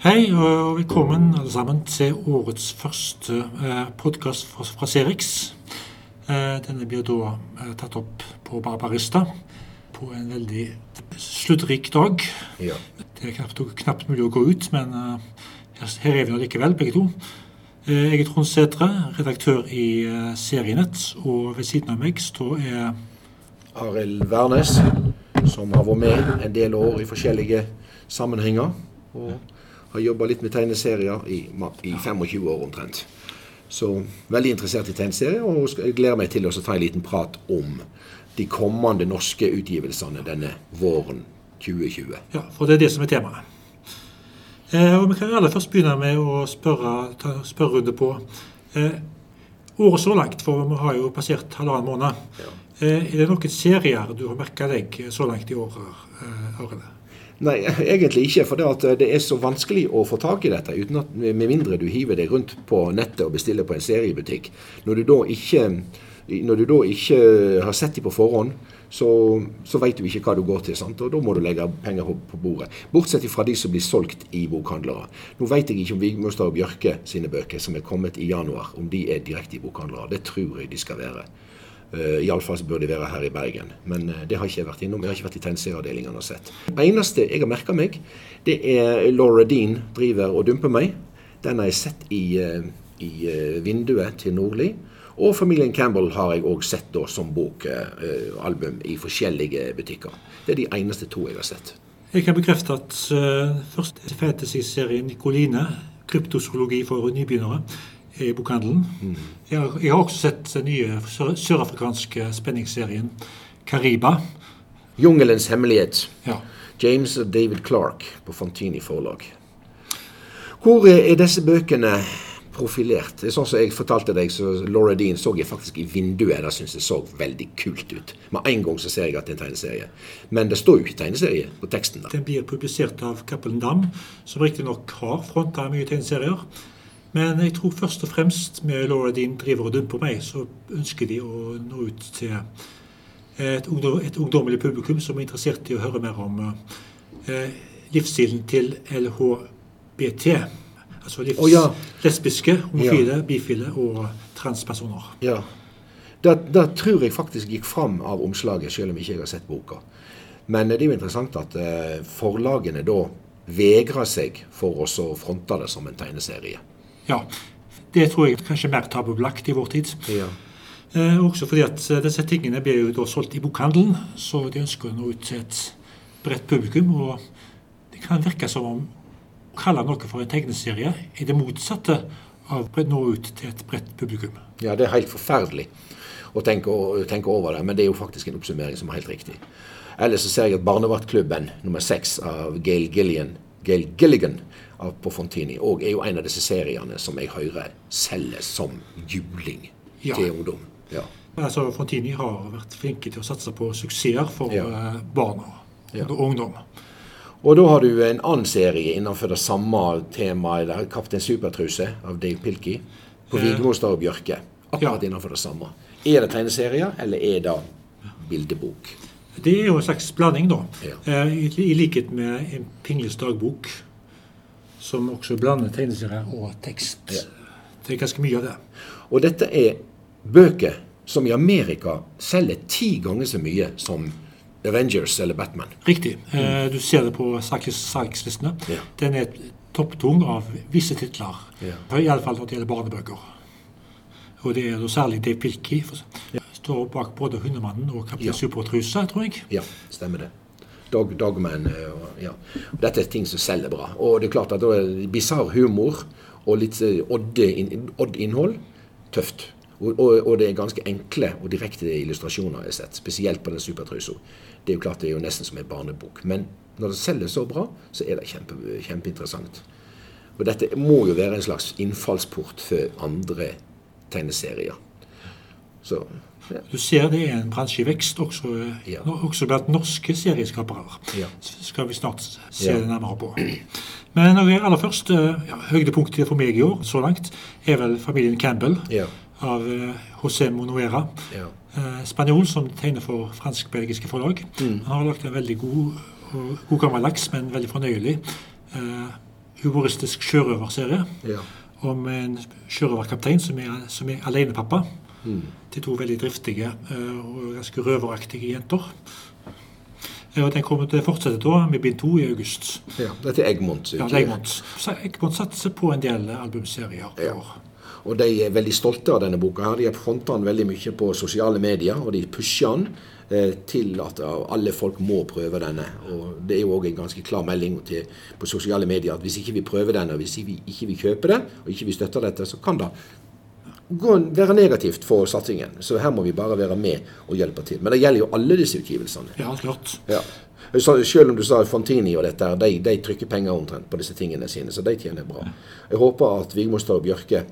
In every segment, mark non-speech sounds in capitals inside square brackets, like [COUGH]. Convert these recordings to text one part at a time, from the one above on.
Hei og velkommen alle sammen til årets første eh, podkast fra, Serix. Eh, denne blir da eh, tatt opp på Barbarista på en veldig sluttrik dag. Ja. Det er knapt, knapt mulig å gå ut, men her, er vi nå likevel, begge to. Jeg er Trond Sætre, redaktør i Serienett, og ved siden av meg står er Arild Wærnes, som har vært med en del år i forskjellige sammenhenger. Og har jobba litt med tegneserier i, i 25 år omtrent. Så veldig interessert i tegneserier, og jeg gleder meg til å ta en liten prat om de kommende norske utgivelsene denne våren 2020. Ja, for det er det som er temaet. Eh, og Vi kan aller først begynne med å spørre, ta spørrerunde på eh, året så langt, for vi har jo passert halvannen måned. Ja. Eh, er det noen serier du har merka deg så langt i år, eh, Arild? Nei, egentlig ikke. For det, at det er så vanskelig å få tak i dette at, med mindre du hiver deg rundt på nettet og bestiller på en seriebutikk. Når du da ikke, du da ikke har sett dem på forhånd, så, så vet du ikke hva du går til. sant? Og da må du legge penger på, bordet. Bortsett fra de som blir solgt i bokhandlere. Nå vet jeg ikke om Vigmustad og Bjørke sine bøker som er kommet i januar, om de er direkte i bokhandlere. Det tror jeg de skal være. Uh, Iallfall så bør de være her i Bergen. Men uh, det har ikke jeg vært innom. Jeg har ikke vært i tegneserieavdelingen og sett. Det eneste jeg har merka meg, det er Laura Dean driver og dumper meg. Den har jeg sett i, uh, i eh, vinduet til Nordli. Og familien Campbell har jeg òg sett da som bokalbum i forskjellige butikker. Det er de eneste to jeg har sett. Jeg kan bekrefte at uh, første fantasy-serien Nicoline, kryptozoologi for nybegynnere, er i bokhandelen. Jeg, har, jeg har også sett den nye sør- sørafrikanske spenningsserien Kariba. Jungelens hemmelighet. Ja. James og David Clark på Fantini forlag. Hvor er disse bøkene profilert? Det er Sånn som jeg fortalte deg, så Laura Dean så jeg faktisk i vinduet. Det syns jeg så veldig kult ut. Med en gang så ser jeg at det er en tegneserie. Men det står jo ikke tegneserie på teksten der. Den blir publisert av Cappelen Dam, som riktignok har fronta mye tegneserier. Men jeg tror først og fremst med Laura Dean driver og dumper meg, så ønsker de å nå ut til et, ungdom, ungdommelig publikum som er interessert i å høre mer om eh, livsstilen til LHBT. Altså livs, oh, ja. lesbiske, homofile, bifile og transpersoner. Ja. Det, det tror jeg faktisk gikk fram av omslaget, selv om ikke jeg har sett boka. Men det er jo interessant at eh, forlagene da vegrer seg for å fronte det som en tegneserie. Ja, det tror jeg kanskje er mer tabubelagt i vår tid. Ja. Eh, også fordi at eh, disse tingene blir jo da solgt i bokhandelen, så de ønsker å nå ut til et bredt publikum. Og det kan virke som om å kalle noe for en tegneserie er det motsatte av å nå ut til et bredt publikum. Ja, det er helt forferdelig å tenke, å tenke over det, men det er jo faktisk en oppsummering som er helt riktig. Ellers så ser jeg at Barnevaktklubben nummer seks av Gail Gilligan, Gail Gilligan av, på Fontini og er jo en av disse seriene som jeg hører selges som juling Ja. til ungdom. Ja. Altså, Fontini har vært flinke til å satse på suksesser for Ja. barna og ungdom. Og da har du en annen serie innenfor det samme temaet, der, 'Kaptein Supertruse' av Dave Pilkey, på Eh. Vigmostad og Bjørke. Akkurat innenfor det samme. Er det tegneserier, eller er det bildebok? Det er jo en slags blanding, da. Ja. Eh, I, I likhet med en Pingles dagbok, som også blander tegneserier og tekst. Ja. Det er ganske mye av det. Og dette er bøker som i Amerika selger ti ganger så mye som Avengers eller Batman. Riktig. Eh, Du ser det på salgs- salgslistene. Ja. Den er topptung av visse titler. Ja. Iallfall når det gjelder barnebøker. Og det er særlig Dave Pilkey. Ja. Står bak både 'Hundemannen' og 'Kaptein Ja. Supertruse', tror jeg. Ja, stemmer det. Dog, Dogman eh, ja. Dette er ting som selger bra. Og det er klart at bisarr humor og litt eh, odd-innhold tøft. Og, og, og det er ganske enkle og direkte illustrasjoner jeg har sett, spesielt på den supertrusa. Det er jo klart det er jo nesten som en barnebok. Men når det selger så bra, så er det kjempe, kjempeinteressant. Og dette må jo være en slags innfallsport for andre tegneserier. Så. Du ser det er en bransje i vekst, også, Ja. også blant norske serieskapere. Ja. skal vi snart se Ja. nærmere på. Men aller først, eh, høydepunktet for meg i år så langt er vel familien Campbell Ja. av eh, José Monoera. ja. Eh, spanjol som tegner for fransk-belgiske forlag. Mm. Han har lagt en veldig god, god gammel laks, men veldig fornøyelig uh, humoristisk sjørøverserie Ja. om en sjørøverkaptein som er, som er alenepappa Mm. til to veldig driftige eh, og ganske røveraktige jenter. Eh, Og Den kommer til å fortsette da med bind to i august. ja. Det er Egmont. Ja, Egmont. Så Egmont satser på en del albumserier. Ja. Og de er veldig stolte av denne boka. her. De har fronta den veldig mye på sosiale medier, og de pusher den eh, til at alle folk må prøve denne. Og Det er jo òg en ganske klar melding til, på sosiale medier at hvis ikke vi prøver denne, og hvis ikke vi ikke vi kjøper det, og ikke vi støtter dette, så kan det være negativt for satsingen. Så her må vi bare være med og hjelpe til. Men det gjelder jo alle disse utgivelsene. Ja, klart. Ja. Så selv om du sa Fontini og dette, de, de trykker penger omtrent på disse tingene sine, så de tjener bra. Jeg håper at Vigmostad og Bjørke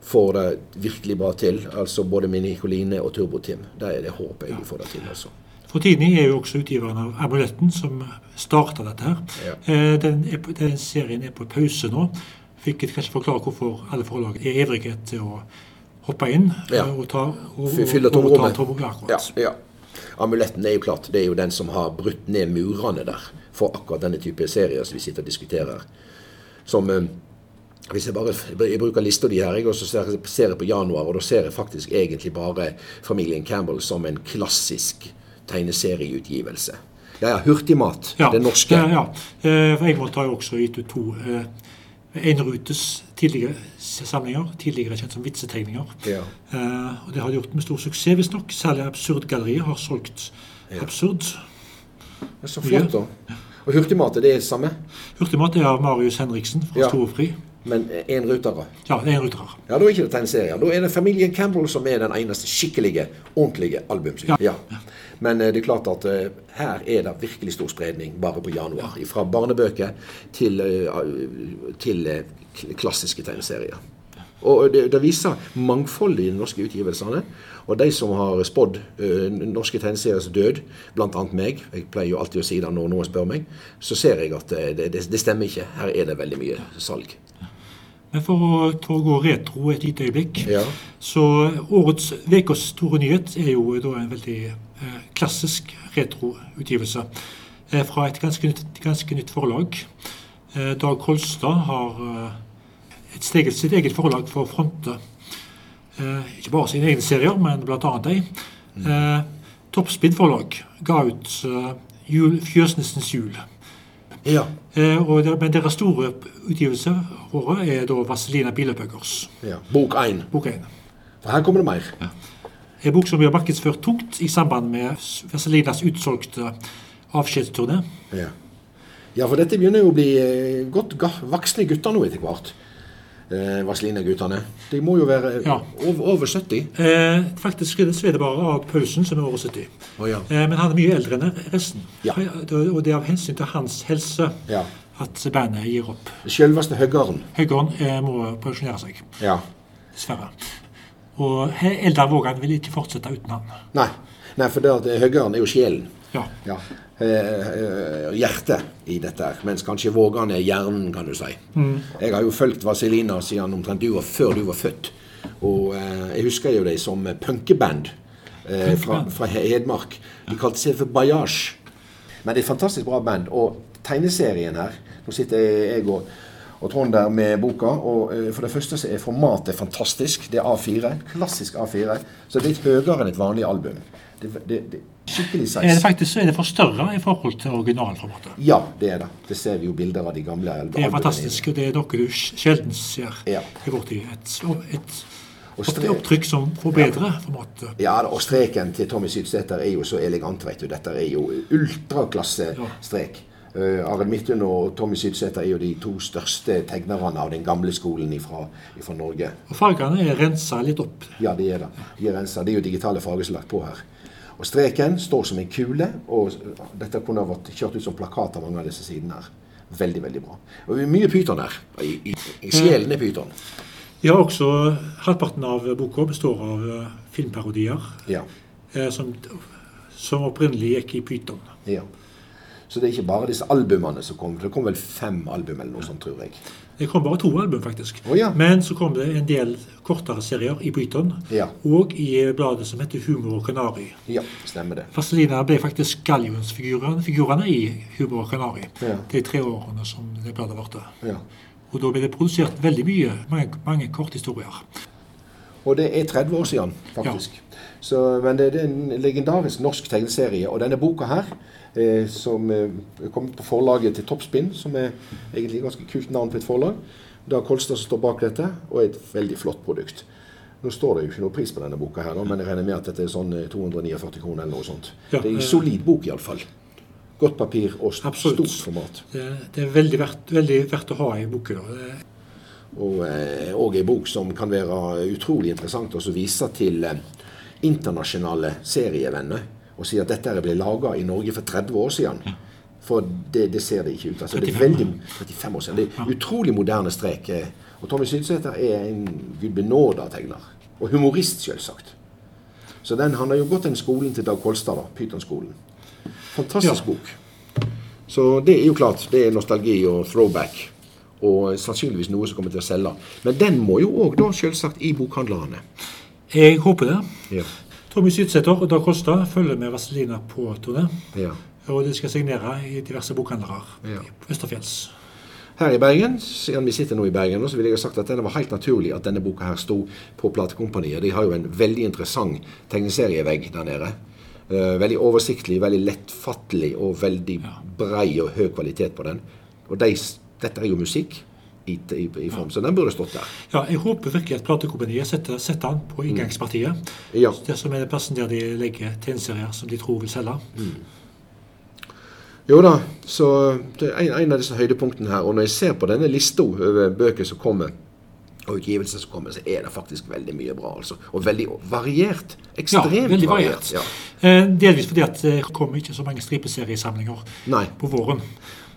får det virkelig bra til. Altså både Mini Coline og Turbo-Tim. Det er det håpet jeg ja. får det til. altså. Fortini er jo også utgiveren av Amuletten, som starta dette her. Ja. Den, er den serien er på pause nå. Fikk kanskje forklare hvorfor alle forlag er ivrige til å hoppe inn Ja. eh, og ta og, Fy- fylle tomrommet. ja, Ja, Amuletten er jo klart, det er jo den som har brutt ned murene der for akkurat denne type serier som vi sitter og diskuterer. Som eh, hvis jeg bare jeg bruker lista di her, jeg også ser, ser jeg på januar, og da ser jeg faktisk egentlig bare familien Campbell som en klassisk tegneserieutgivelse. Ja, ja, Hurtigmat, Ja, det norske. Ja, ja. Eh, For Egmont har jo også gitt ut to eh, Einrutes tidligere samlinger, tidligere kjent som vitsetegninger. Ja. Eh, og Det har de gjort med stor suksess, visstnok. Særlig Absurdgalleriet har solgt Absurd. Det er så flott, da. Og Hurtigmat, er det samme? Hurtigmat er av Marius Henriksen fra Ja. Storefri. Men én rutere. Ja, det er en. Ja, Da er ikke det tegneserier. Da er det familien Campbell som er den eneste skikkelige, ordentlige album. Ja. Men eh, det er klart at eh, her er det virkelig stor spredning bare på januar. Fra barnebøker til, eh, til klassiske tegneserier. Og det, det viser mangfoldet i de norske utgivelsene. Og de som har spådd uh, norske tegneseriers død, bl.a. meg, jeg pleier jo alltid å si det når noen spør meg, så ser jeg at det, det, det stemmer ikke. Her er det veldig mye salg. Men for å, gå retro et lite øyeblikk Ja. Så årets ukas store nyhet er jo da en veldig klassisk retroutgivelse eh, fra et ganske nytt, ganske nytt forlag. Eh, Dag Kolstad har eh, et steget, sitt eget forlag for å fronte eh, ikke bare sine egne serier, men bl.a. de. Mm. Toppspeed forlag ga ut eh, jul, 'Fjøsnissens jul'. Ja. Eh, og men deres store utgivelse året er da 'Vazelina Bilopphøggers', ja. Bok 1. bok 1. For her kommer det mer. En bok som blir markedsført tungt i samband med Veselinas utsolgte avskjedsturné. Ja. ja, for dette begynner jo å bli eh, godt voksne gutter nå etter hvert. Eh, Vazelina-guttene. De må jo være Ja. over, over 70. Eh, faktisk det- bare Ard Paulsen som er over 70. Oh, ja. Eh, men han er mye eldre enn resten. Ja. Og det er av hensyn til hans helse ja. at bandet gir opp. Selveste Høggaren. Høggaren eh, må pensjonere seg, Ja. dessverre. Og Eldar Vågan vil ikke fortsette uten han. Nei. Nei, for det at Høggaren er jo sjelen. Ja. Ja. Eh, eh, hjertet i dette her. Mens kanskje Vågan er hjernen, kan du si. Jeg har jo fulgt Vazelina siden omtrent du var, før du var født. Og eh, jeg husker jo deg som punkeband eh, fra, fra Hedmark. De kalte seg for Bajasj. Men det er et fantastisk bra band. Og tegneserien her Nå sitter jeg og, og Trond der med boka. Og eh, for det første så er formatet fantastisk. Det er A4. Klassisk A4. Så det er litt høyere enn et vanlig album. Det, det, det skikkelig Er det faktisk er det for større i forhold til originalformatet. Ja, det er det. Det ser vi jo bilder av de gamle albumene. Det er fantastisk, og det er noe du sjelden ser Ja. i vår tid. Et, et, Og opptrykk som forbedrer formatet. Ja, og streken til Tommy Sydsæter er jo så elegant, vet du. Dette er jo ultraklassestrek. Uh, Arild Midthun og Tommy Sydsæter er jo de to største tegnerne av den gamle skolen fra Norge. Og fargene er rensa litt opp. Ja, de er det. De er rensa. Det er jo digitale farger som er lagt på her. Og streken står som en kule, og dette kunne ha vært kjørt ut som plakat av mange av disse sidene her. Veldig, veldig bra. Og vi er mye pyton her. I, i, i sjelen er pyton. Vi har også Halvparten av boka består av eh, filmparodier Ja. eh, som, som opprinnelig gikk i pyton. ja. Så det er ikke bare disse albumene som kom. Det kom vel fem album eller noe sånt, tror jeg. Det kom bare to album, faktisk. Oh, ja. Men så kom det en del kortere serier i Bryton, Ja. og i bladet som heter Humor og Kanari. Ja, stemmer det. Vazelina ble faktisk gallionsfigurene figurene i Humor og Kanari Ja. de tre årene som det bladet varte. Ja. Og da ble det produsert veldig mye, mange, mange korthistorier. Og det er 30 år siden, faktisk. Så, men det, det er en legendarisk norsk tegneserie. Og denne boka her, eh, som eh, kom på forlaget til Toppspinn, som er egentlig et ganske kult navn på et forlag. Det er Kolstad som står bak dette, og er et veldig flott produkt. Nå står det jo ikke noe pris på denne boka, her, men jeg regner med at dette er sånn eh, 249 kroner eller noe sånt. Ja, det er en eh, solid bok, iallfall. Godt papir og st Absolutt. stort format. Det, det er veldig verdt, veldig verdt å ha i. Det- Og eh, og en bok som kan være utrolig interessant som viser til eh, internasjonale serievenner. Og sier at dette ble laga i Norge for 30 år siden. For det, det ser det ikke ut. Altså, det er 35 veldig, 35 år siden. Det er utrolig moderne strek. eh. Og Tommy Sydsæter er en gudbenåda tegner. Og humorist, selvsagt. Så den, han har jo gått den skolen til Dag Kolstad, da, Python-skolen. Fantastisk Ja. bok. Så det er jo klart. Det er nostalgi og throwback. Og sannsynligvis noe som kommer til å selge. Men den må jo òg da selvsagt i bokhandlerne. Jeg håper det. Ja. Tommy Sydsæter og Dag Kosta følger med Vazelina på turné. ja. Og de skal signere i diverse bokhandlere Ja. Østerfjells. Her i Bergen, siden vi sitter nå i Bergen, så vil jeg ha sagt at det var helt naturlig at denne boka her sto på platekompaniet. De har jo en veldig interessant tegneserievegg der nede. Eh, veldig oversiktlig, veldig lettfattelig og veldig brei og høy kvalitet på den. Og de, dette er jo musikk i, i, i form, så den burde stått der. Ja, jeg håper virkelig at platekompaniet setter, setter den på inngangspartiet. Ja. Det som er den plassen der de legger tegneserier som de tror vil selge. Jo da, så det er en, en av disse høydepunktene her. Og når jeg ser på denne lista over bøker som kommer, og utgivelser som kommer, så er det faktisk veldig mye bra. altså. Og veldig variert. Ja, veldig variert. Ja. Eh, delvis fordi at det kommer ikke så mange stripeseriesamlinger Nei. på våren.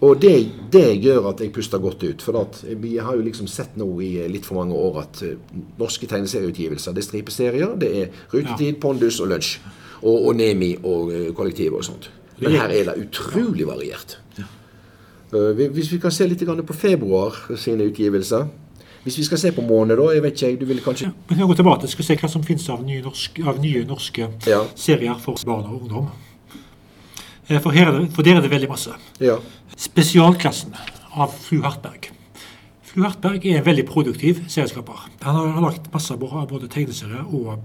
Og det, det gjør at jeg puster godt ut. For at vi har jo liksom sett nå i litt for mange år at eh, norske tegneserieutgivelser, det er stripeserier, det er Rutetid, Pondus og Lunsj. Og, og Nemi og Kollektivet Kollektiv og sånt. Men her er det utrolig variert. Eh, vi- Hvis vi kan se litt på februar sine utgivelser Hvis vi skal se på måned, da, jeg vet ikke, du vil kanskje Vi kan gå tilbake og se hva som finnes av nye, norske, av nye norske Ja. serier for barn og ungdom. Eh, For, her er det, for der er det veldig masse. Ja. Spesialklassen av Fru Hartberg. Fru Hartberg er en veldig produktiv serieskaper. Han har, har lagt masse av både tegneserier og,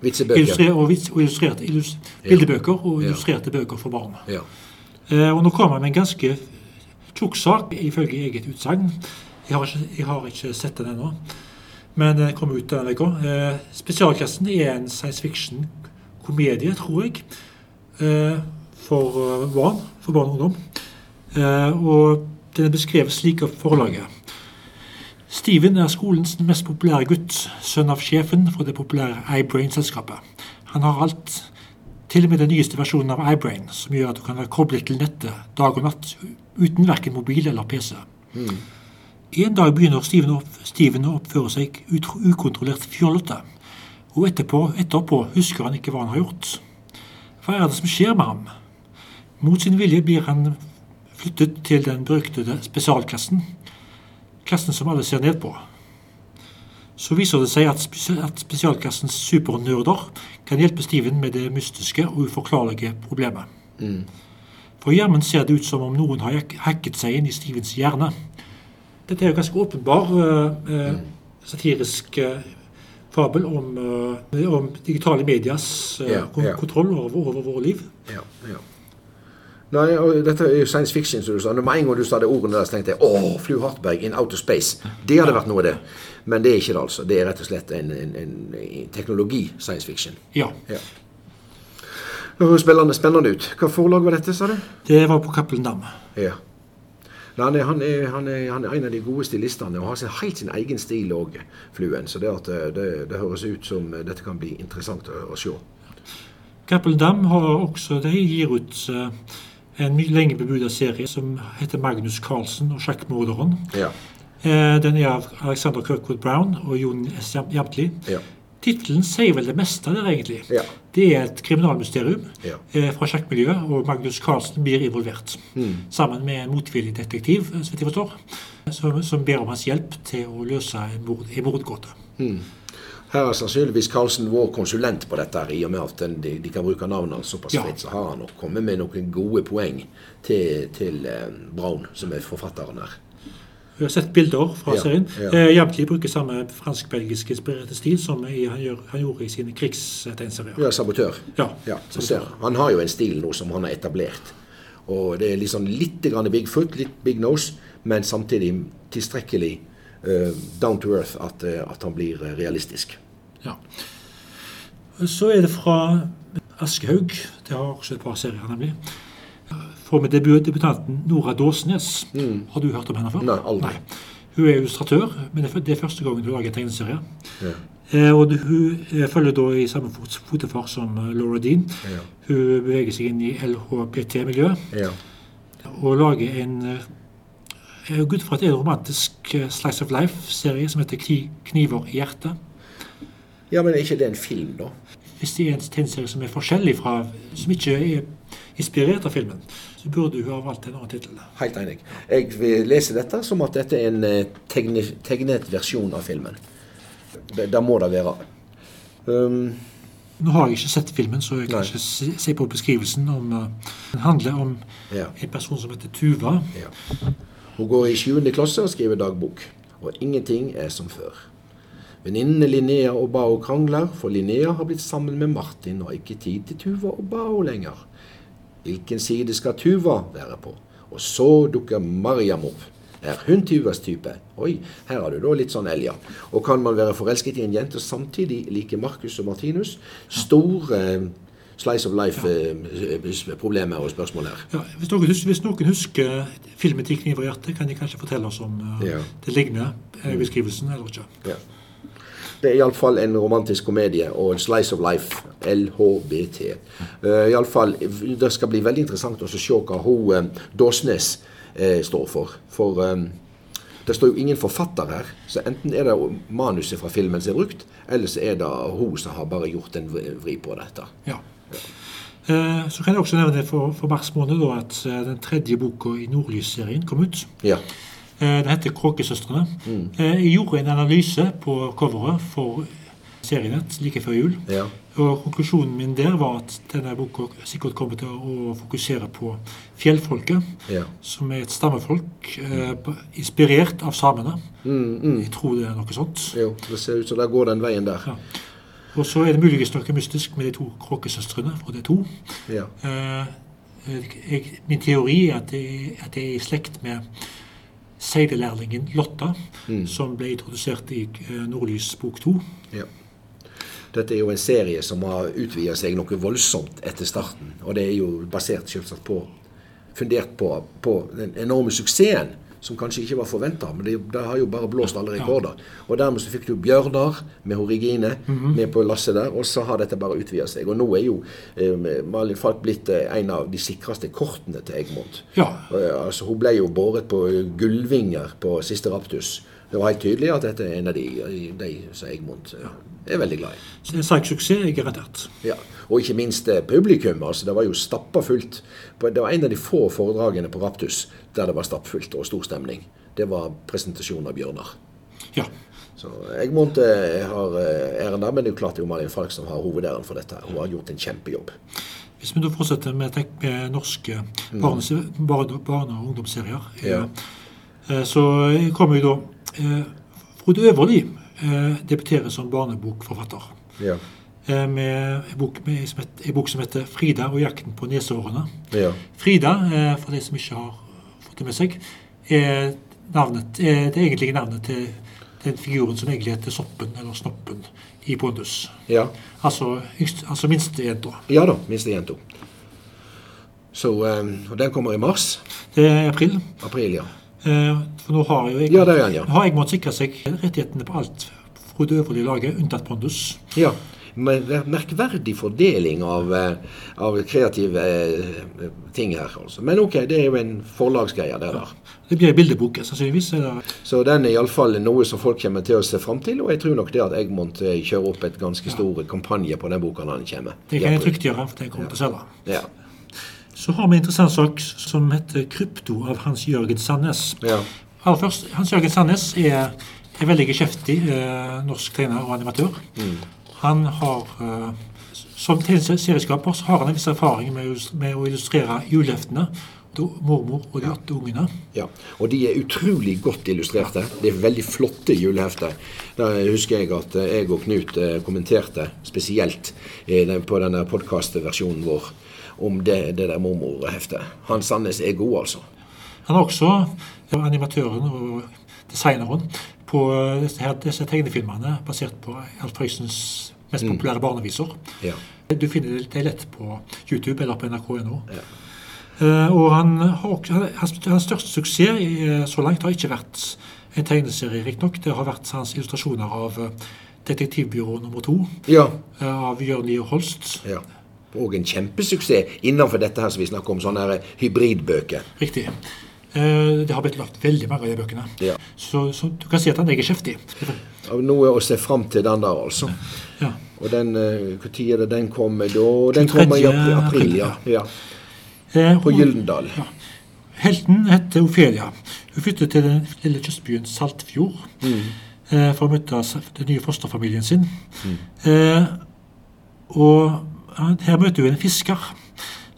Vitsebøker. og, vits- og illustrerte illus, bildebøker og illustrerte bøker for barn. Ja. Eh, og nå kommer han med en ganske tjukk sak, ifølge eget utsagn. Jeg har ikke, jeg har ikke sett den ennå, men den kommer ut denne uka. Eh, spesialklassen er en science fiction-komedie, tror jeg, eh, for eh, barn, for barn og ungdom. Eh, og den er beskrevet slik av forlaget. Steven er skolens mest populære gutt, sønn av sjefen for det populære iBrain-selskapet. Han har alt, til og med den nyeste versjonen av iBrain, som gjør at du kan være koblet til nettet dag og natt uten verken mobil eller PC. En dag begynner Steven, opp, å oppføre seg ukontrollert fjollete, og etterpå, etterpå husker han ikke hva han har gjort. Hva er det som skjer med ham? Mot sin vilje blir han flyttet til den beryktede spesialklassen, klassen som alle ser ned på. Så viser det seg at, spes- at spesialklassens supernerder kan hjelpe Steven med det mystiske og uforklarlige problemet. For hjermen ser det ut som om noen har hack- hacket seg inn i Stevens hjerne. Dette er jo ganske åpenbar eh, eh, satirisk eh, fabel om, eh, om digitale medias Ja, ja. kontroll over, over våre liv. Ja, ja. Nei, og dette er jo science fiction, som du sa. Med en gang du sa det ordene der, så tenkte jeg åh, Flu Hartberg in outer space. Det hadde vært noe, det. Men det er ikke det, altså. Det er rett og slett en, en, en, en teknologi-science fiction. Ja. Ja. Det høres spennende, spennende ut. Hva forlag var dette, sa du? Det var på Cappelen Dam. Ja. Han, er, han, er, han, er, han er en av de gode stilistene og har sin, helt sin egen stil òg, Fluen. Så det, eh, det, det høres ut som eh, dette kan bli interessant å, å se. Cappelen Dam har også, de gir ut eh, en mye lenge bebudet serie som heter Magnus Carlsen og sjakkmorderen. Ja. Den er av Alexander Kirkwood Brown og Jon S. Jam- Jamtli. Ja. Tittelen sier vel det meste der, egentlig. Ja. Det er et kriminalmysterium Ja. eh, fra sjakkmiljøet, og Magnus Carlsen blir involvert. Sammen med en motvillig detektiv, eh, så vidt jeg forstår, som, som ber om hans hjelp til å løse en, mord, en mordgåte. Her er sannsynligvis Carlsen vår konsulent på dette, i og med at den, de, de kan bruke navnet hans såpass Ja. fritt. Så har han nok kommet med noen gode poeng til, til eh, Braun, som er forfatteren her. Vi har sett bilder fra Ja, serien. ja. Eh, Jamtli bruker samme fransk-belgisk inspirerte stil som i, han, gjør, han gjorde i sine krigstegnserier. Ja, sabotør. Ja, Ja, så sabotør. han har jo en stil nå som han har etablert. Og det er liksom litt grann Bigfoot, litt Big Nose, men samtidig tilstrekkelig uh, down to earth at, eh, at han blir eh, realistisk. Ja. Så er det fra Aschehoug. Det har også et par serier, nemlig. Får vi debutanten Nora Dåsnes. Har du hørt om henne før? Nei, aldri. Hun er illustratør, men det er- første gangen hun lager tegneserie. Ja. Eh, og hun eh, følger da i samme fotefar som eh, Laura Dean. Ja. Hun beveger seg inn i LHBT-miljøet Ja. og lager en eh, jeg går Gud for at det er en romantisk eh, Slice of Life-serie som heter 'Kniver i hjertet'. ja, men er ikke det en film, da? Hvis det er en tegneserie som er forskjellig fra Som ikke er inspirert av filmen, så burde hun ha valgt en annen tittel. Helt enig. Jeg vil lese dette som at dette er en eh, tegne, tegnet versjon av filmen. Det, det må det være. Um, Nå har jeg ikke sett filmen, så jeg kan Nei. ikke se på beskrivelsen. om uh, Den handler om ja. en person som heter Tuva. Ja. Hun går i 7. klasse og skriver dagbok. Og ingenting er som før. Venninnene Linnea og Bao krangler, for Linnea har blitt sammen med Martin og har ikke tid til Tuva og Bao lenger. Hvilken side skal Tuva være på? Og så dukker Mariam opp. Er hun Tuvas type? Oi, her har du da litt sånn Elja. Og kan man være forelsket i en jente og samtidig like Markus og Martinus? Store eh, slice of life-problemer og spørsmål her. Ja, hvis, noen, husker, hvis noen husker filmen 'Ti kniver i hjertet', kan de kanskje fortelle oss om eh, Ja. det ligner eh, beskrivelsen eller ikke. Det er iallfall en romantisk komedie og en slice of life. LHBT. Uh, i alle fall, det skal bli veldig interessant å se hva hun eh, Dåsnes eh, står for. For um, det står jo ingen forfatter her. Så enten er det manuset fra filmen som er brukt, eller så er det hun som har bare gjort en vri på dette. Ja. Eh, Så kan jeg også nevne for, for mars måned da, at eh, den tredje boka i Nordlys-serien kom ut. Ja. Eh, Den heter 'Kråkesøstrene'. Mm. Jeg gjorde en analyse på coveret for serienett like før jul. Ja. Og Konklusjonen min der var at denne boka sikkert kommer til å fokusere på fjellfolket, Ja. som er et stammefolk eh, inspirert av samene. Jeg tror det er noe sånt. Jo, det ser ut som det går den veien der. Ja. Og så er det muligens noe mystisk med de to kråkesøstrene, er to. Ja. Eh, jeg, min teori er at de, at er i slekt med seidelærlingen Lotta, som ble introdusert i eh, Nordlys bok to. Ja. Dette er jo en serie som har utvida seg noe voldsomt etter starten. Og det er jo basert selvsagt på Fundert på, på den enorme suksessen som kanskje ikke var forventa. Men det, det har jo bare blåst alle rekorder. Og dermed så fikk du Bjørnar med Horrigine mm -hmm. med på lasset der. Og så har dette bare utvida seg. Og nå er jo eh, Malin Falk blitt eh, en av de sikreste kortene til Egmont. Ja. Eh, Altså, hun ble jo båret på gullvinger på siste Raptus. Det var helt tydelig at dette er en av de, de som Egmont eh, er veldig glad i. Så en sterk suksess er garantert. Ja. Og ikke minst eh, publikum. altså Det var jo stappa fullt. Det var en av de få foredragene på Raptus der det var stappfullt og stor stemning. Det var presentasjonen av Bjørnar. Ja. Så Egmont eh, har eh, æren der, men det er jo klart det er jo Malin Falk som har hovedæren for dette. Hun har gjort en kjempejobb. Hvis vi da fortsetter med, med norske barne, barne, barne- og ungdomsserier, Ja. så kommer jo da Frode Øverli eh, debuterer som barnebokforfatter. Ja. eh, Med en bok, med, en bok som heter 'Frida og jakten på nesehårene'. ja. Frida, eh, for de som ikke har fått det med seg, er navnet, er det egentlige navnet til den figuren som egentlig heter Soppen, eller Snoppen, i Pondus. Ja. Altså, altså minstejenta. ja da, minstejenta. Så eh, Og den kommer i mars. Det er april. April, ja. Eh, For nå har jo jeg, Ja, er ja. har jeg måttet sikre seg rettighetene på alt fra det øvrige laget, unntatt Pondus. Ja, mer- merkverdig fordeling av, eh, av kreative eh, ting her. Altså. Men ok, det er jo en forlagsgreie, det der. Det blir en bildebok, sannsynligvis. Eller, Så den er iallfall noe som folk kommer til å se fram til. Og jeg tror nok det at Egmont kjører opp et ganske stor kampanje på den boka når den kommer. det kan jeg trygt gjøre, for det kommer til å selge. Ja. Så har vi en interessant sak som heter 'Krypto' av Hans Jørgen Sandnes. ja. Aller først, Hans Jørgen Sandnes er en veldig geskjeftig eh, norsk trener og animatør. Han har eh, Som tegneserieskaper så har han en viss erfaring med, med å illustrere juleheftene til mormor og de åtte ungene. Ja, og de er utrolig godt illustrerte. Det er veldig flotte julehefter. Da husker jeg at eh, jeg og Knut eh, kommenterte spesielt eh, på denne podkastversjonen vår om det, det der mormorheftet. Hans Sandnes er god, altså. Han er også animatøren og designeren på disse, her, disse tegnefilmene basert på Alf Prøysens mest populære barneviser. Ja. Du finner det- lett på YouTube eller på nrk.no. Eh, og han har hans, største suksess så langt har ikke vært en tegneserie, riktignok. Det har vært hans illustrasjoner av eh, Detektivbyrå nummer to Ja, eh, av Jørn Lier Holst. ja. Og en kjempesuksess innenfor dette her som vi snakker om, sånne hybridbøker. Riktig. Eh, Det har blitt lagt veldig mange av de bøkene. Ja. Så, så du kan si at han er geskjeftig. Av Noe å se fram til den der, altså. Ja. Og den, Når er det den kommer da? Den kommer i april. april, ja. ja. Eh, På Gyldendal. Ja. Helten heter Ofelia. Hun flyttet til den lille kystbyen Saltfjord eh, for å møte den nye fosterfamilien sin. Eh, og her møter hun en fisker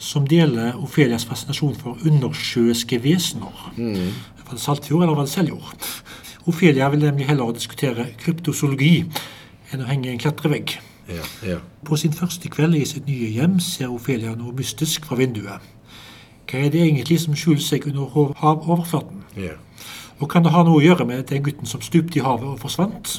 som deler Ofelias fascinasjon for undersjøiske vesener. Var det Saltfjord, eller var det Seljord? Ofelia vil nemlig heller diskutere kryptozoologi enn å henge i en klatrevegg. Ja, ja. På sin første kveld i sitt nye hjem ser Ofelia noe mystisk fra vinduet. Hva er det egentlig som skjuler seg under havoverflaten? ja. Og kan det ha noe å gjøre med den gutten som stupte i havet og forsvant?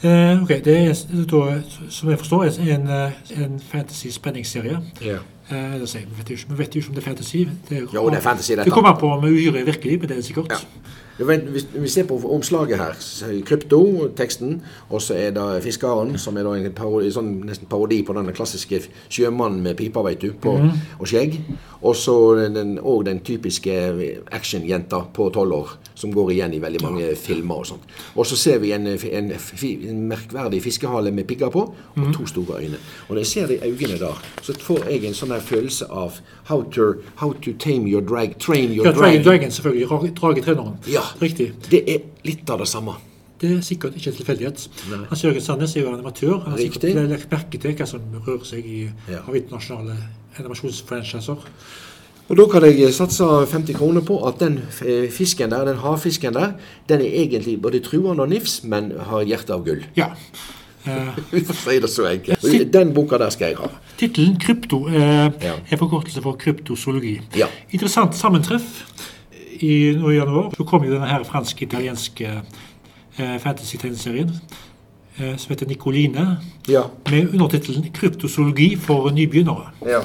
Eh, ok, Det er da, som jeg forstår, en, eh, en fantasy-spenningsserie. ja. Eh, vi, vet jo ikke, om det er fantasy. Det, Jo, det er fantasy. Det kommer an på om uhyret er virkelig, men det er sikkert. Ja. Hvis vi ser på omslaget her, er krypto, teksten, og så er det fiskeren, som er en parodi, sånn, nesten parodi på den klassiske sjømannen med pipa, vet du, på, og skjegg. Og så den, og den typiske actionjenta på tolv år, som går igjen i veldig mange filmer og sånt. Og så ser vi en, en, en merkverdig fiskehale med pigger på, og to store øyne. Og når jeg ser de øynene der, så får jeg en sånn følelse av how to, how to tame your drag, train your Ja, Dragon, drag. Dragon selvfølgelig. Drage- Dragetreneren. Ja. Riktig. Det er litt av det samme. Det er sikkert ikke en tilfeldighet. Hans Jørgen Sandnes er jo animatør. Han har sikkert lagt merke til hva som rører seg i, Ja. av internasjonale animasjonsfranchiser. Og da kan jeg satse 50 kroner på at den eh, fisken der, den havfisken der, den er egentlig både truende og nifs, men har hjerte av gull. Ja. Eh, For å det så enkelt. Den boka der skal jeg ha. Tittelen 'Krypto' eh, Ja. er forkortelse for kryptozoologi. Ja. Interessant sammentreff. I, nå i januar så kom jo denne her fransk-italienske eh, fantasy-tegneserien eh, som heter Nicoline, Ja. med undertittelen 'Kryptozoologi for nybegynnere'. ja.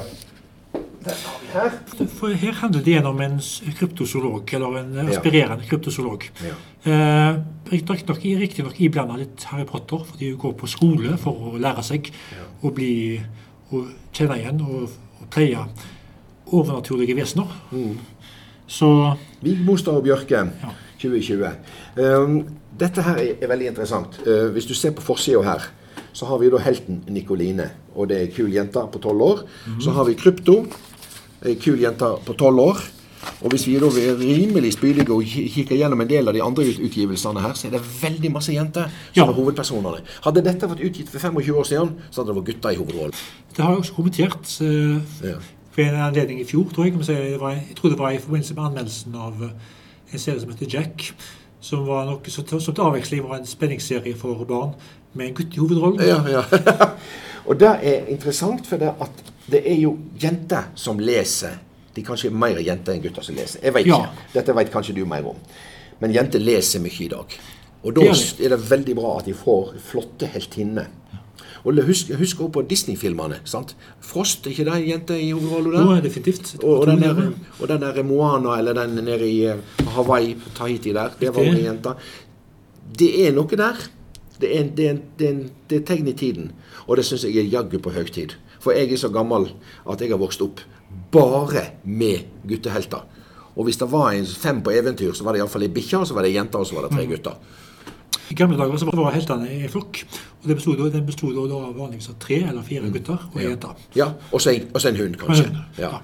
For her handler det igjen om en kryptozoolog, eller en aspirerende Ja. kryptozoolog. Ja. Eh, Riktignok riktig iblanda litt Harry Potter, fordi hun går på skole for å lære seg å bli å kjenne igjen og, og pleie overnaturlige vesener. Mm. Så Vigmostad og Bjørke, Ja. 2020. Um, dette her er, veldig interessant. Uh, hvis du ser på forsida her, så har vi da helten Nikoline. Og det er ei kul jente på tolv år. Så har vi Krypto, ei kul jente på tolv år. Og hvis vi da er rimelig spydige og kikker gjennom en del av de andre utgivelsene her, så er det veldig masse jenter som Ja. er hovedpersonene. Hadde dette vært utgitt for 25 år siden, så hadde det vært gutter i hovedrollen. det har jeg også kommentert eh, Ja. Ved en anledning i fjor, tror jeg. Var, jeg tror det var i forbindelse med anmeldelsen av eh, en serie som heter Jack. Som var nok, som til avveksling var en spenningsserie for barn med en gutt i hovedrollen. Ja, ja. [LAUGHS] og det er interessant, for det at det er jo jenter som leser. De er kanskje mer jenter enn gutter som leser. Jeg vet Ja. ikke. Dette vet kanskje du mer om. Men jenter leser mye i dag. Og da er er det veldig bra at de får flotte heltinner. Og husk, husk også på Disney-filmene. sant? Frost, er ikke det en jente i hovedrollen der? Jo, definitivt. Og, og, den der, og den der Moana, eller den nede i eh, Hawaii, Tahiti der, det var en jente. Det er noe der Det er, det, er, det, er, det er tegn i tiden, og det syns jeg er jaggu på høytid. For jeg er så gammel at jeg har vokst opp bare med guttehelter. Og hvis det var en fem på eventyr, så var det iallfall ei bikkje, og så var det ei jente, og så var det tre gutter. I gamle dager så var heltene i flokk. og Det bestod, den bestod da vanligvis av tre eller fire gutter og ei jente. Ja, og så en, en hund, kanskje. hund, Ja. ja.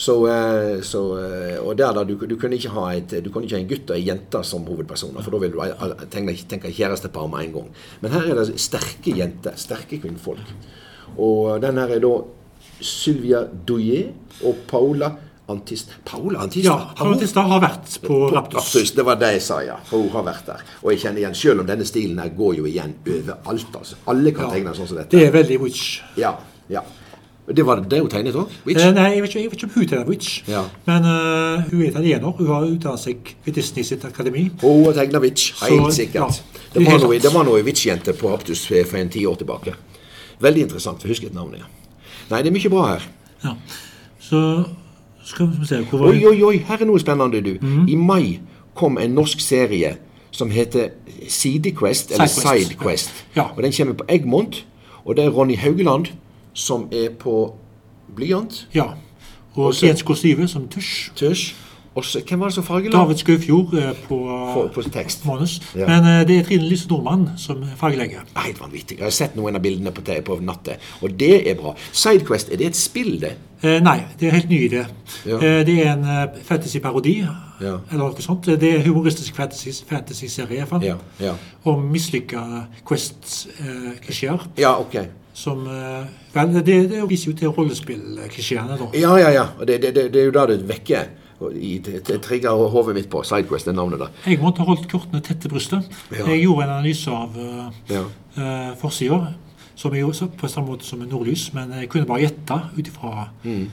Så, eh, så, eh, og der da, du, du kunne ikke ha et, du kunne ikke ha en gutt og ei jente som hovedpersoner, for da vil du tenke, tenke kjærestepar med en gang. Men her er det sterke jenter, sterke kvinnfolk. Og den her er da Sylvia Doyer og Paula Antist. Paula Antista? Ja, Paula Antista har vært på Raptus. Raptus. Det var det jeg sa, ja. Hun har vært der. Og jeg kjenner igjen, selv om denne stilen her går jo igjen overalt. altså. Alle kan Ja. tegne sånn som dette. Det er veldig witch. Ja, ja. Det var det hun tegnet òg? Eh, nei, jeg vet, ikke, jeg vet ikke om hun tegner witch, Ja. men uh, hun er italiener. Hun har utdannet seg ved Disney sitt akademi. Hun har tegna Witch, helt sikkert. ja, det, var noe, det var noe Witch-jente på Raptus for en ti år tilbake. Veldig interessant. Jeg husker et navn, ja. Nei, det er mye bra her. Ja. Så var Oi, oi, oi, her er noe spennende, du. Mm. I mai kom en norsk serie som heter Sidequest, eller Sidequest, ja. Og den kommer på Egmont, og det er Ronny Haugeland som er på blyant, Ja. Og Og Syve som tusj. tøsj. Og så, hvem var det som fargela? David Skaufjord eh, på, For- på tekst. manus. Ja. Men eh, det er Trine Lise Nordmann som fargelegger. Helt vanvittig. Jeg har sett noen av bildene på, på nattet, og det er bra. Sidequest, er det et spill, det? Eh, nei, det er helt ny idé. Ja. Eh, det er en uh, fantasy-parodi, Ja. eller noe sånt. Det er humoristisk fantasy- fantasy-serie, hvert fall. Ja, ja. Om mislykka Quest-klisjeer. Ja, okay. som eh, Vel, det, det viser jo til rollespillklisjeene, da. Ja, ja, ja. Det, det, det, det er jo da det vekker trigger hodet mitt på. Sidequest, er navnet der. Jeg måtte ha holdt kortene tett til brystet. Ja. Jeg gjorde en analyse av uh, Ja. uh, forsida, som jeg gjorde på samme måte som en nordlys, men jeg kunne bare gjette ut ifra Mm.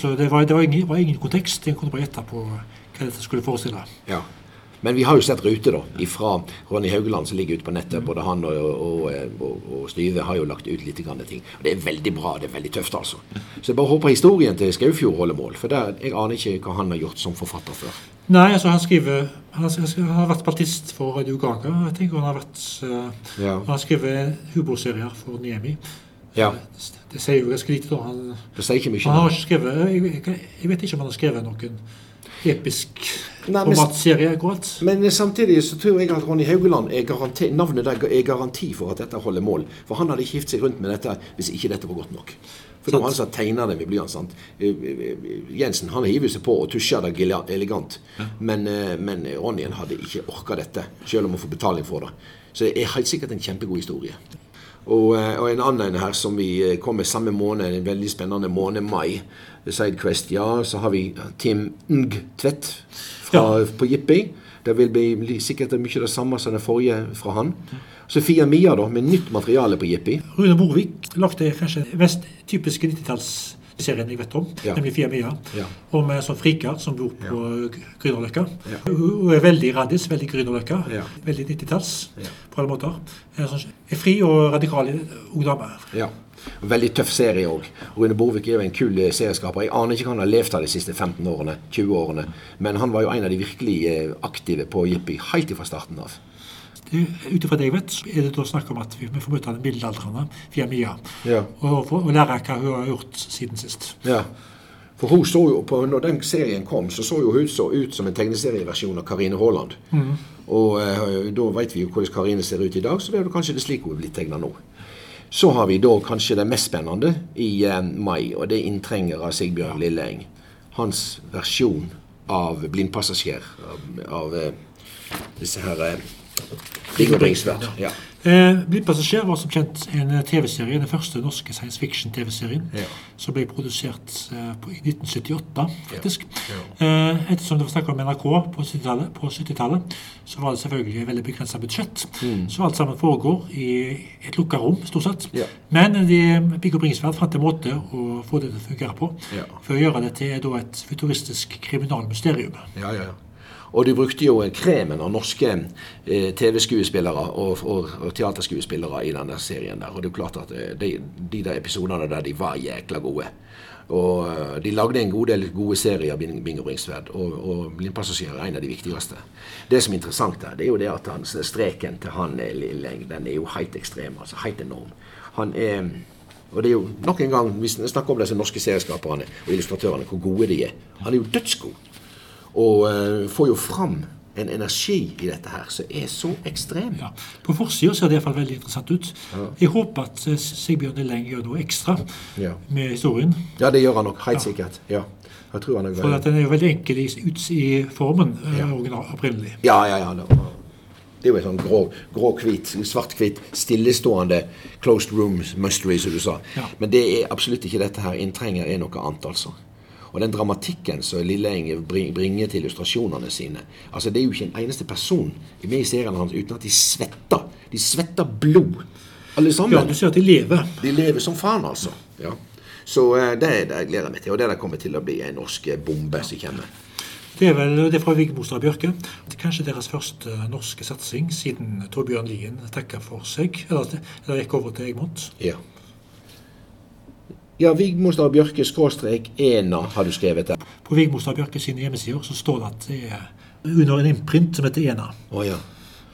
Så det var, det var, ingen, var ingen kontekst. Jeg kunne bare gjette på hva dette skulle forestille. ja. Men vi har jo sett rute da, fra Ronny Haugeland som ligger ute på nettet. Både han og, og, og, og Styve har jo lagt ut litt grann ting. Og det er veldig bra. Det er veldig tøft, altså. Så jeg bare håper historien til Skaufjord holder mål. For der, jeg aner ikke hva han har gjort som forfatter før. Nei, altså han skriver Han, har- han har vært partist for Radio Gaga. Jeg tenker han har vært uh, Ja. Han har skrevet humorserier for Niemi. Ja. Det, det sier jo ganske lite, da. Han, Det sier ikke mye. han har ikke skrevet jeg, jeg vet ikke om han har skrevet noen episk formatserie akkurat. Men samtidig så tror jeg at Ronny Haugeland er garanti, navnet der er garanti for at dette holder mål. For han hadde ikke gitt seg rundt med dette hvis ikke dette var godt nok. For det var han som tegna det med blyant. sant? Eh, eh, Jensen han hiver seg på og tusjer det elegant. Men, eh, men Ronny hadde ikke orka dette, selv om han får betaling for det. Så det er helt sikkert en kjempegod historie. Og, eh, og en annen her som vi eh, kom med samme måned, en veldig spennende måned, mai. Sidequest, ja. Så har vi Tim Ng Tvedt fra, på Jippi. Det vil bli, sikkert mye det samme som den forrige fra han. Sofia Mia da, med nytt materiale på Jippi. Rune Borvik lagde kanskje mest typiske 90-tallsserien jeg vet om, nemlig Fia Mia. Om en sånn frikar som bor på Grünerløkka. Hun er veldig raddis, veldig Grünerløkka. Veldig 90-talls Ja. på alle måter. En sånn, er fri og radikal ung dame. Ja. Veldig tøff serie òg. Rune Borvik er jo en kul eh, serieskaper. Jeg aner ikke hva han har levd av de siste 15 årene, 20 årene. Men han var jo en av de virkelig eh, aktive på Jippi helt fra starten av. Det- Ut ifra det jeg vet, så er det da snakk om at vi får møte den middelaldrende Fia Mia. Ja. Og, og, lære hva hun har gjort siden sist. Ja. For hun så jo på, når den serien kom, så så jo hun så ut som en tegneserieversjon av Karine Haaland. Og eh, da vet vi jo hvordan Karine ser ut i dag, så det er jo kanskje det slik hun er blitt tegna nå. Så har vi da kanskje det mest spennende i eh, mai, og det er 'Inntrenger' av Sigbjørn Lilleeng. Hans versjon av 'Blindpassasjer' av, av eh, disse her eh, Viggo Bringsværd. Ja. Eh, Blindpassasjer var som kjent en eh, TV-serie, den første norske science fiction-TV-serien, Ja. som ble produsert eh, på, i 1978, faktisk. Eh, ettersom det var snakk om NRK på 70-tallet, 70-tallet, så var det selvfølgelig et veldig begrensa budsjett. Så alt sammen foregår i et lukka rom, stort sett. Ja. Men de, Viggo Bringsværd fant en måte å få det til å fungere på, Ja. for å gjøre det til da, et futuristisk kriminalmysterium. Ja, ja, ja. Og de brukte jo kremen av norske eh, TV-skuespillere og, og, og teaterskuespillere i denne serien der. Og det er jo klart at eh, de, de der episodene der, de var jækla gode. Og eh, de lagde en god del gode serier av Bing- Bingo Bringsværd, og, og Blindpassasjer er en av de viktigste. Det som er interessant her, det er jo det at han, streken til han eh, Lilleng, den er jo helt ekstrem, altså helt enorm. Han er og det er jo nok en gang, Vi snakker om disse norske serieskaperne og illustratørene, hvor gode de er. Han er jo dødsgod. Og eh, får jo fram en energi i dette her som er så ekstrem. Ja. På forsida ser det iallfall veldig interessant ut. Jeg håper at eh, Sigbjørn Eleng gjør noe ekstra Ja. med historien. Ja, det gjør han nok. Helt sikkert. Ja. Jeg tror han er For at den er jo veldig enkel i, ut i formen eh, Ja. original, opprinnelig. Ja, ja, ja. Det er jo en sånn grå, grå-hvit, svart-hvit, stillestående closed room mystery, som du sa. Ja. Men det er absolutt ikke dette her. Inntrenger er noe annet, altså. Og den dramatikken som Lilleeng bring- bringer til illustrasjonene sine altså Det er jo ikke en eneste person med i serien hans uten at de svetter. De svetter blod, alle sammen. Ja, du ser at de lever. De lever som faen, altså. Ja. Så eh, det, det gleder jeg meg til. Og det der kommer til å bli en norsk eh, bombe som kommer. Det er vel det er fra Vigmostad Bjørke. Kanskje deres første norske satsing siden Torbjørn Lien takka for seg, eller, eller gikk over til Egmont. Ja. Ja, Vigmostad Bjørke skråstrek Ena har du skrevet der. På Vigmostad Bjørke sine hjemmesider så står det at det er under en imprint som heter Ena. Oh, ja.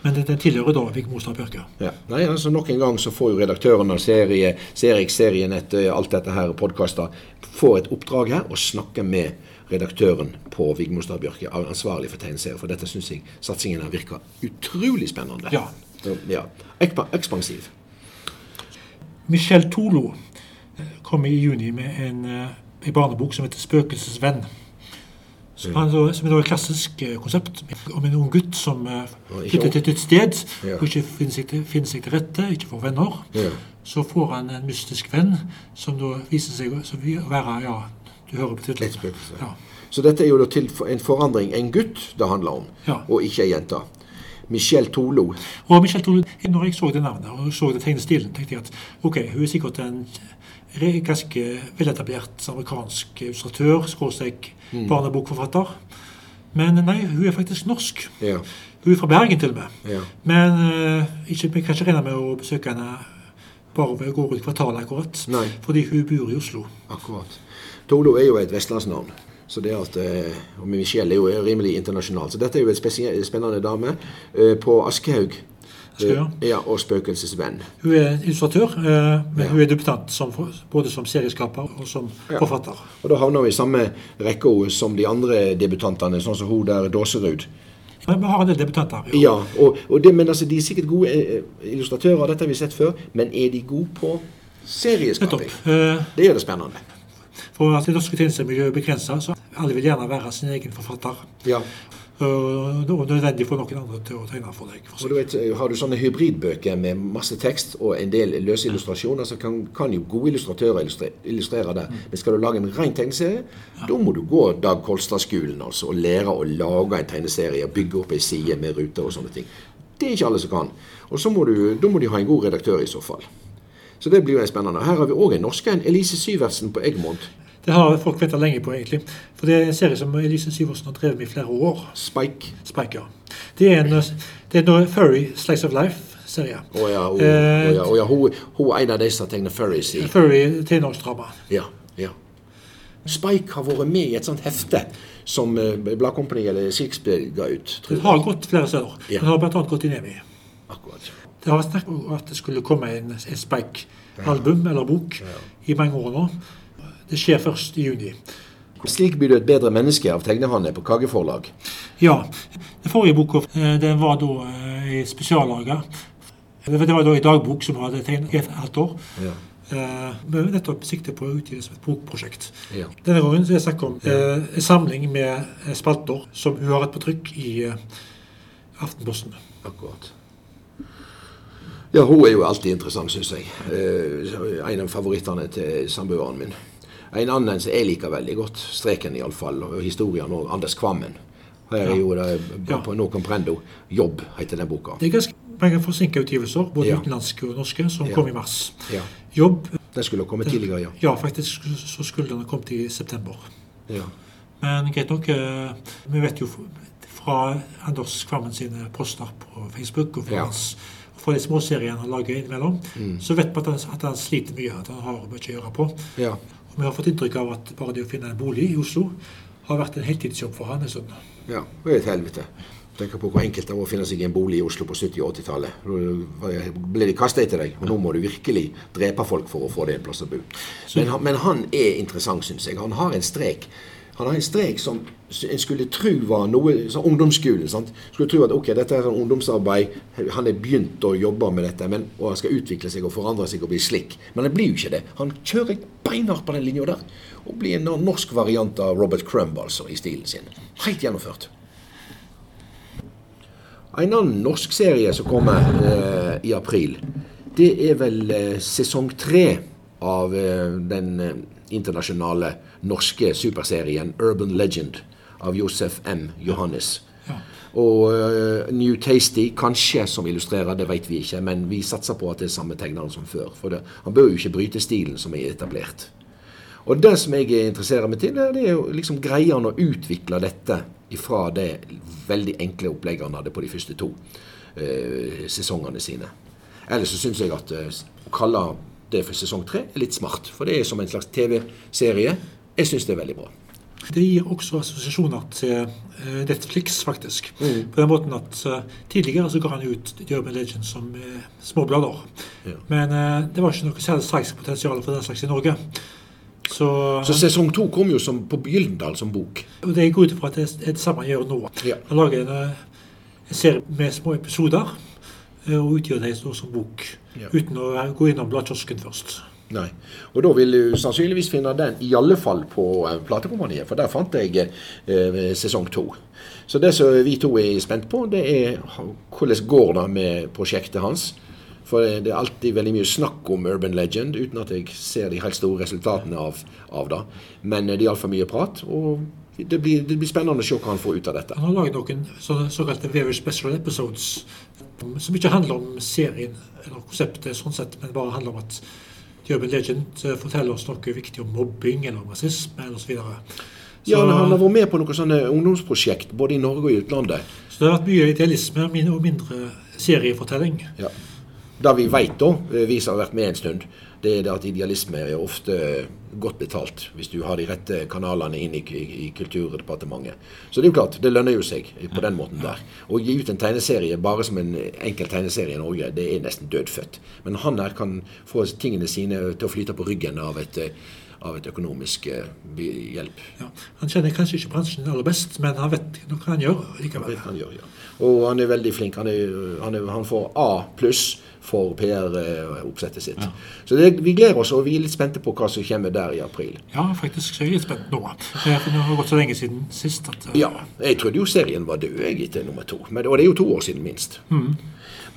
Men den tilhører da Vigmostad Bjørke. ja. Nei, altså Nok en gang så får jo redaktøren av serie, Serix, Serienett, eh, alt dette her, podkaster, får et oppdrag her og snakke med redaktøren på Vigmostad Bjørke, ansvarlig for tegneserier. For dette syns jeg satsingen her virker utrolig spennende. Ja. ja. Ekspansiv. Michel Tolo kom i juni med en, eh, en barnebok som heter 'Spøkelsesvenn'. Som, han, som er et klassisk eh, konsept om en ung gutt som eh, flytter til et nytt sted Ja. og ikke finner seg, til, finner seg til rette, ikke får venner. Ja. Så får han en mystisk venn som da viser seg å være ja, du hører på tittelen. Ja. Så dette er jo da til en forandring. En gutt det handler om, og ikke ei jente. Michelle Tolo. Og Michelle Tolo, når jeg så det navnet og så det tegnestilen, tenkte jeg at ok, hun er sikkert en ganske veletablert amerikansk illustratør, skråstrek Mm. barnebokforfatter. Men nei, hun er faktisk norsk. Ja. Hun er fra Bergen til og med. ja. Men eh, ikke, vi kan ikke regne med å besøke henne bare ved å gå rundt kvartalet akkurat. Nei. Fordi hun bor i Oslo. Akkurat. Tolo er jo et vestlandsnavn. Så det at, eh, og Michelle er jo rimelig internasjonal. Så dette er jo et spennende dame. Eh, på Aschehoug. Eh, ja, og Spøkelsesvenn. Hun er illustratør, eh, men Ja. hun er debutant som, både som serieskaper og som Ja. forfatter. Og da havner hun i samme rekke som de andre debutantene, sånn som hun der Dåserud. Men vi har en del debutanter. Jo. Ja, og, og det, men altså, de er sikkert gode eh, illustratører, dette har vi sett før, men er de gode på serieskaping? Eh, Det er det spennende. For at det norske tjenestemiljøet er begrensa, så alle vil gjerne være sin egen forfatter. Ja. Det er nødvendig for noen andre til å tegne for deg. For du vet, Har du sånne hybridbøker med masse tekst og en del løse illustrasjoner, så kan, kan jo gode illustratører illustre, illustrere det. Men skal du lage en ren tegneserie, da må du gå Dag Kolstad-skolen altså, og lære å lage en tegneserie og bygge opp ei side med ruter og sånne ting. Det er ikke alle som kan. Og så må du, da må de ha en god redaktør i så fall. Så det blir jo spennende. Her har vi òg en norsk en. Elise Syvertsen på Egmont. Det har folk venta lenge på, egentlig. For det er en serie som Elise Syversen har drevet med i flere år. Spike. Spike, ja. Det er en, det er en Furry Slice of Life-serie. Å ja, oh, Eh, oh, ja, oh, ja, hun, hun er en av de som tegner furries i Furry tenårsdrama. Ja, ja. Spike har vært med i et sånt hefte som eh, Bladkompani eller Shakespeare ga ut. Det Tror jeg. har gått flere steder. Ja. Det har bl.a. gått i Nemi. Akkurat. Det har vært snakk om at det skulle komme en, en Spike-album eller bok i mange år nå. Det skjer først i juni. Slik blir du et bedre menneske av tegnehanne på Kage forlag. Ja. Den forrige boka eh, den var da eh, i spesiallaga. Det var da i dagbok som hadde tegnet et år. Ja. Eh, med nettopp sikte på å utgi det som et bokprosjekt. Ja. Denne gangen er det snakk om ja. en samling med spalter som hun har hatt på trykk i Aftenposten. Akkurat. Ja, hun er jo alltid interessant, syns jeg. En av favorittene til samboeren min. En annen som jeg liker veldig godt, streken iallfall, og historien òg, Anders Kvammen. Her er jo det Ja. på No Comprendo. Jobb heter den boka. Det er ganske mange forsinka utgivelser, både Ja. utenlandske og norske, som Ja. kom i mars. Ja. Jobb Den skulle kommet tidligere, ja. Ja, faktisk så skulle den ha kommet i september. ja. Men greit nok, eh, vi vet jo fra Anders Kvammen sine poster på Facebook og fra, Ja. hans, fra de småseriene han lager innimellom, Mm. så vet vi at han, at han sliter mye, at han har mye å gjøre på. ja. Og vi har fått inntrykk av at bare det å finne en bolig i Oslo har vært en heltidsjobb for han en stund. Ja, det er et helvete. Tenk på hvor enkelt det var å finne seg en bolig i Oslo på 70- og 80-tallet. Da ble de kasta etter deg, og nå må du virkelig drepe folk for å få deg en plass å bo. Men, men han er interessant, syns jeg. Han har en strek. Han har en strek som en skulle tro var noe sånn ungdomsskole. sant? Skulle tro at ok, dette er sånn ungdomsarbeid, han er begynt å jobbe med dette, men, og han skal utvikle seg og forandre seg og bli slik. Men det blir jo ikke det. Han kjører beinhardt på den linja der. Og blir en norsk variant av Robert Crumb, altså, i stilen sin. Helt gjennomført. En annen norsk serie som kommer eh, i april, det er vel eh, sesong tre av eh, den eh, internasjonale norske superserien Urban Legend av Josef M. Johannes. Ja. Og uh, New Tasty kanskje som illustrerer, det vet vi ikke, men vi satser på at det er samme tegneren som før. For det, han bør jo ikke bryte stilen som er etablert. Og det som jeg interesserer meg til, det er jo liksom greier han å utvikle dette ifra det veldig enkle opplegget han hadde på de første to uh, sesongene sine. Ellers så syns jeg at uh, å kalle det for sesong tre er litt smart. For det er som en slags TV-serie. Jeg syns det er veldig bra. Det gir også assosiasjoner til eh, Netflix, faktisk. På den måten at eh, Tidligere så ga han ut The Urban Legend som eh, små blader. Ja. Men eh, det var ikke noe særlig salgspotensial for den slags i Norge. Så, Så sesong to kom jo som på Gyldendal som bok. og det går ut ifra at det er det samme han gjør nå. Ja. Han lager en, eh, en serie med små episoder eh, og utgjør det som bok. Ja. Uten å eh, gå innom bladkiosken først. Nei. Og da vil du sannsynligvis finne den i alle fall på eh, Platekompaniet, for der fant jeg eh, sesong to. Så det som vi to er spent på, det er hvordan går det med prosjektet hans. For det er alltid veldig mye snakk om Urban Legend, uten at jeg ser de helt store resultatene av, av det. Men eh, det er iallfall mye prat, og det blir, det blir spennende å se hva han får ut av dette. Han har laget noen så, såkalte very special episodes som ikke handler om serien eller konseptet, sånn sett, men bare handler om at Urban Legend eh, forteller oss noe viktig om mobbing eller om rasisme osv. Ja, Han har vært med på noen sånne ungdomsprosjekt både i Norge og i utlandet. så det har vært mye idealisme og mindre seriefortelling. Ja. Det vi vet da, eh, vi som har vært med en stund, det er det at idealisme er ofte godt betalt hvis du har de rette kanalene inn i, i, i Kulturdepartementet. Så det er jo klart, det lønner jo seg på den måten der. Å gi ut en tegneserie bare som en enkel tegneserie i Norge, det er nesten dødfødt. Men han her kan få tingene sine til å flyte på ryggen av et, eh, av et økonomisk eh, hjelp. Ja. Han kjenner kanskje ikke bransjen aller best, men han vet noe han gjør likevel. Han gjør, ja. Og han er veldig flink. Han, er, han, er, han får A pluss for PR-oppsettet sitt. Så det, vi gleder oss, og vi er litt spente på hva som kommer der i april. Ja, faktisk så er jeg litt spent nå. Det har gått så lenge siden sist at uh... Ja, jeg trodde jo serien var død jeg etter nummer to. Men, og det er jo to år siden, minst.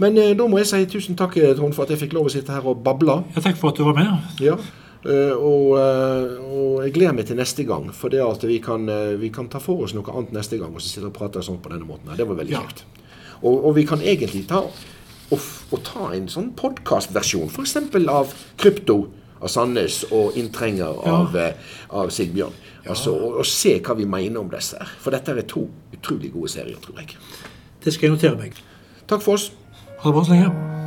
Men eh, da må jeg si tusen takk, Trond, for at jeg fikk lov å sitte her og bable. ja, Takk for at du var med. Ja. Eh, og, eh, og jeg gleder meg til neste gang, for det at vi kan, eh, vi kan ta for oss noe annet neste gang. Og så sitter og prater sånn på denne måten. Det var veldig Ja. kjekt. Og, og vi kan egentlig ta og, og ta en sånn podkastversjon, f.eks. av Krypto av Sandnes og Inntrenger av, ja. av Sigbjørn. Altså, og, og se hva vi mener om disse. For dette er to utrolig gode serier, tror jeg. Det skal jeg notere meg. Takk for oss. Ha det bra så lenge.